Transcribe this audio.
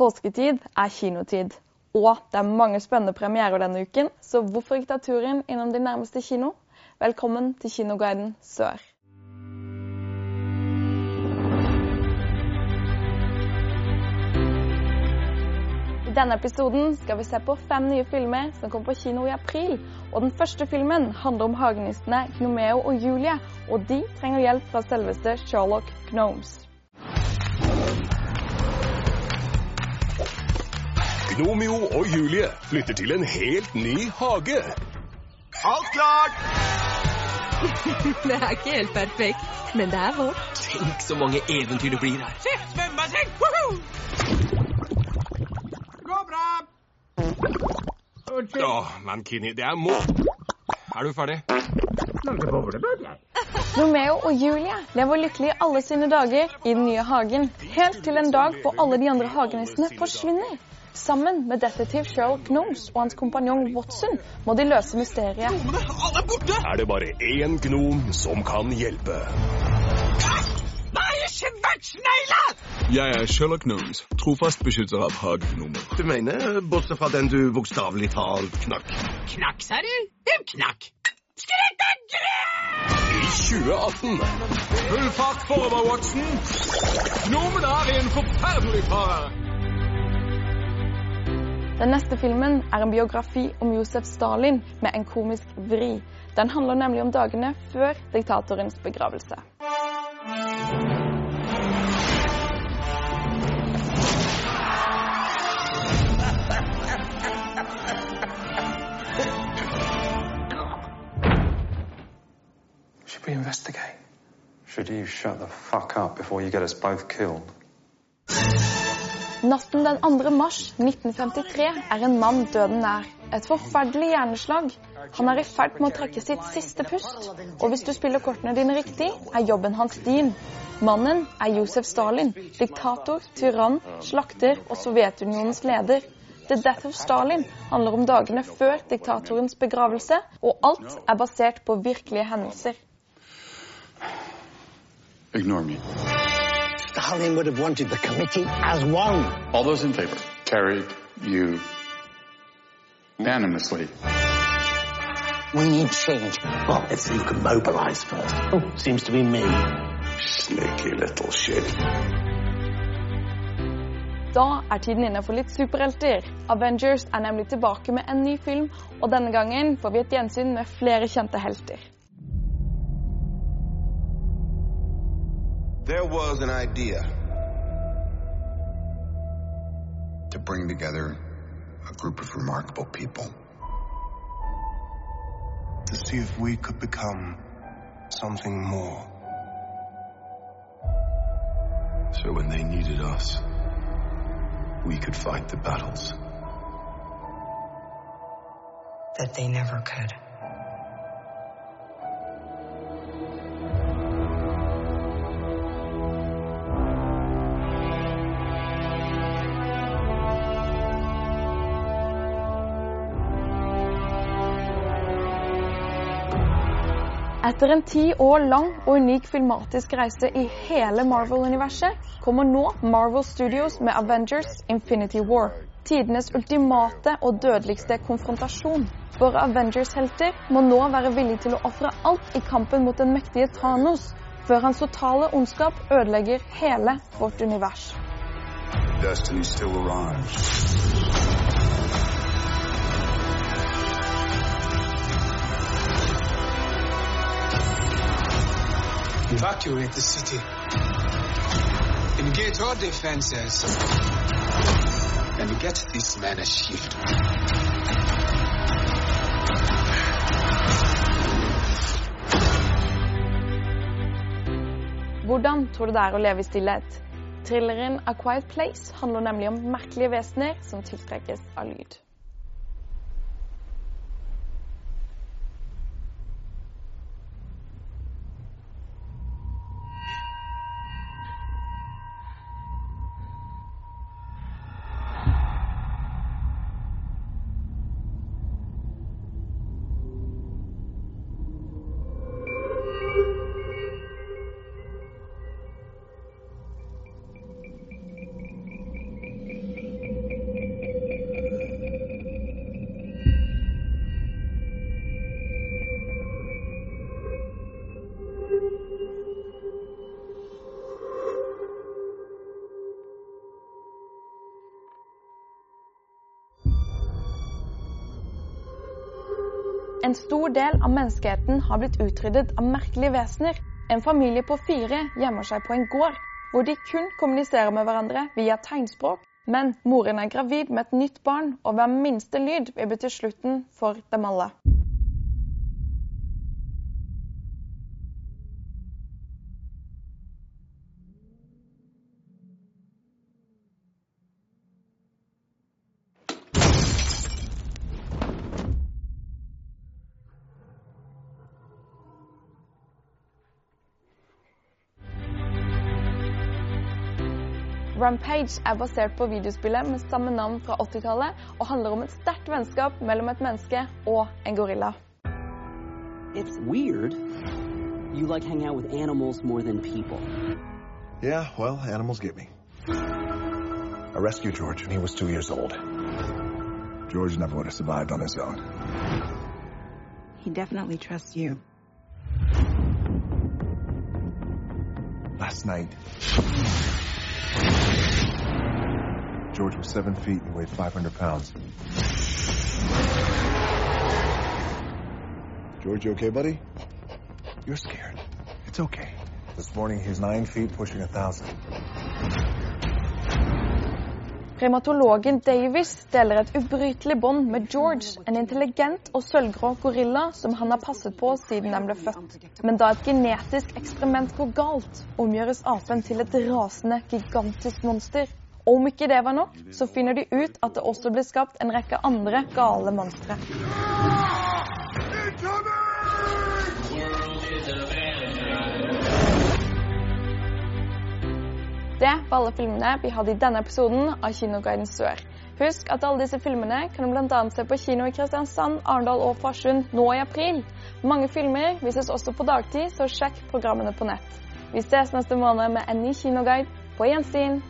Påsketid er kinotid, og det er mange spennende premierer denne uken, så hvorfor ikke ta turen innom din nærmeste kino? Velkommen til Kinoguiden Sør. I denne episoden skal vi se på fem nye filmer som kommer på kino i april. Og den første filmen handler om hagenistene Gnomeo og Julie, og de trenger hjelp fra selveste Sherlock Gnomes. Gnomio og Julie flytter til en helt ny hage. Alt klart! Det er ikke helt perfekt, men det er vårt. Tenk så mange eventyr det blir her. Se, svømmebasseng! Går bra. Unnskyld. Å, men Kinni, det er må... Er du ferdig? Romeo og Julie lever lykkelig alle sine dager i den nye hagen, helt til en dag hvor alle de andre hagenissene forsvinner. Sammen med detektiv Sherlock Gnomes og hans kompanjong Watson må de løse mysteriet. Alle er borte! Er det bare én gnom som kan hjelpe? Nei, sværsnegle! Jeg er Sherlock Gnomes, trofast beskytter av hagegnomer. Du mener, bortsett fra den du bokstavelig talt knakk? Knakk, sa du? Hvem knakk? Skrekkegrep! I 2018 Full fart forover, Watson! Gnomene er i en forferdelig fare! Den neste filmen er en biografi om Josef Stalin med en komisk vri. Den handler nemlig om dagene før diktatorens begravelse. Should we investigate? Should you shut the fuck up before you get us both killed? Natten den 2. mars 1953 er en mann døden nær. Et forferdelig hjerneslag. Han er i ferd med å trekke sitt siste pust. Og hvis du spiller kortene dine riktig, er jobben hans din. Mannen er Josef Stalin. Diktator, tyrann, slakter og Sovjetunionens leder. The Death of Stalin handler om dagene før diktatorens begravelse, og alt er basert på virkelige hendelser. Ignore me. Stalin would have wanted the committee as one. All those in favor? Carried you unanimously. We need change. Well, let's see who can mobilize first. Oh, seems to be me. Sneaky little shit. Da er tiden inne for litt superhelter. Avengers er nemlig tilbake med en ny film, og denne gangen får vi et gjensyn med flere kjente helter. There was an idea to bring together a group of remarkable people to see if we could become something more. So when they needed us, we could fight the battles. That they never could. Etter en ti år lang og unik filmatisk reise i hele Marvel-universet, kommer nå Marvel Studios med Avengers Infinity War. Tidenes ultimate og dødeligste konfrontasjon. Våre Avengers-helter må nå være villige til å ofre alt i kampen mot den mektige Thanos, før hans totale ondskap ødelegger hele vårt univers. Destiny still arrives. Evacuate the city. Engage all defenses. And get this man a shield. Hvordan tror du det er å leve i stillhet? Thrilleren A Quiet Place handler nemlig om merkelige vesener som tiltrekkes av lyd. En stor del av menneskeheten har blitt utryddet av merkelige vesener. En familie på fire gjemmer seg på en gård, hvor de kun kommuniserer med hverandre via tegnspråk. Men moren er gravid med et nytt barn, og hver minste lyd vil bety slutten for dem alle. Rampage er basert på videospillet med samme navn fra 80-tallet og handler om et sterkt vennskap mellom et menneske og en gorilla. It's weird. You like hanging out with animals more than people. Yeah, well, animals get me. I rescued George when he was two years old. George never would have survived on his own. He definitely trusts you. Last night, George was seven feet and weighed 500 pounds. George, you okay, buddy? You're scared. It's okay. This morning, he's nine feet, pushing a thousand. Primatologen Davis deler et ubrytelig bånd med George, en intelligent og sølvgrå gorilla som han har passet på siden den ble født. Men da et genetisk eksperiment går galt, omgjøres apen til et rasende, gigantisk monster. Om ikke det var nok, så finner de ut at det også ble skapt en rekke andre gale monstre. Det var alle filmene vi hadde i denne episoden av Kinoguiden Sør. Husk at alle disse filmene kan du bl.a. se på kino i Kristiansand, Arendal og Farsund nå i april. Mange filmer vises også på dagtid, så sjekk programmene på nett. Vi ses neste måned med en ny kinoguide. På gjensyn!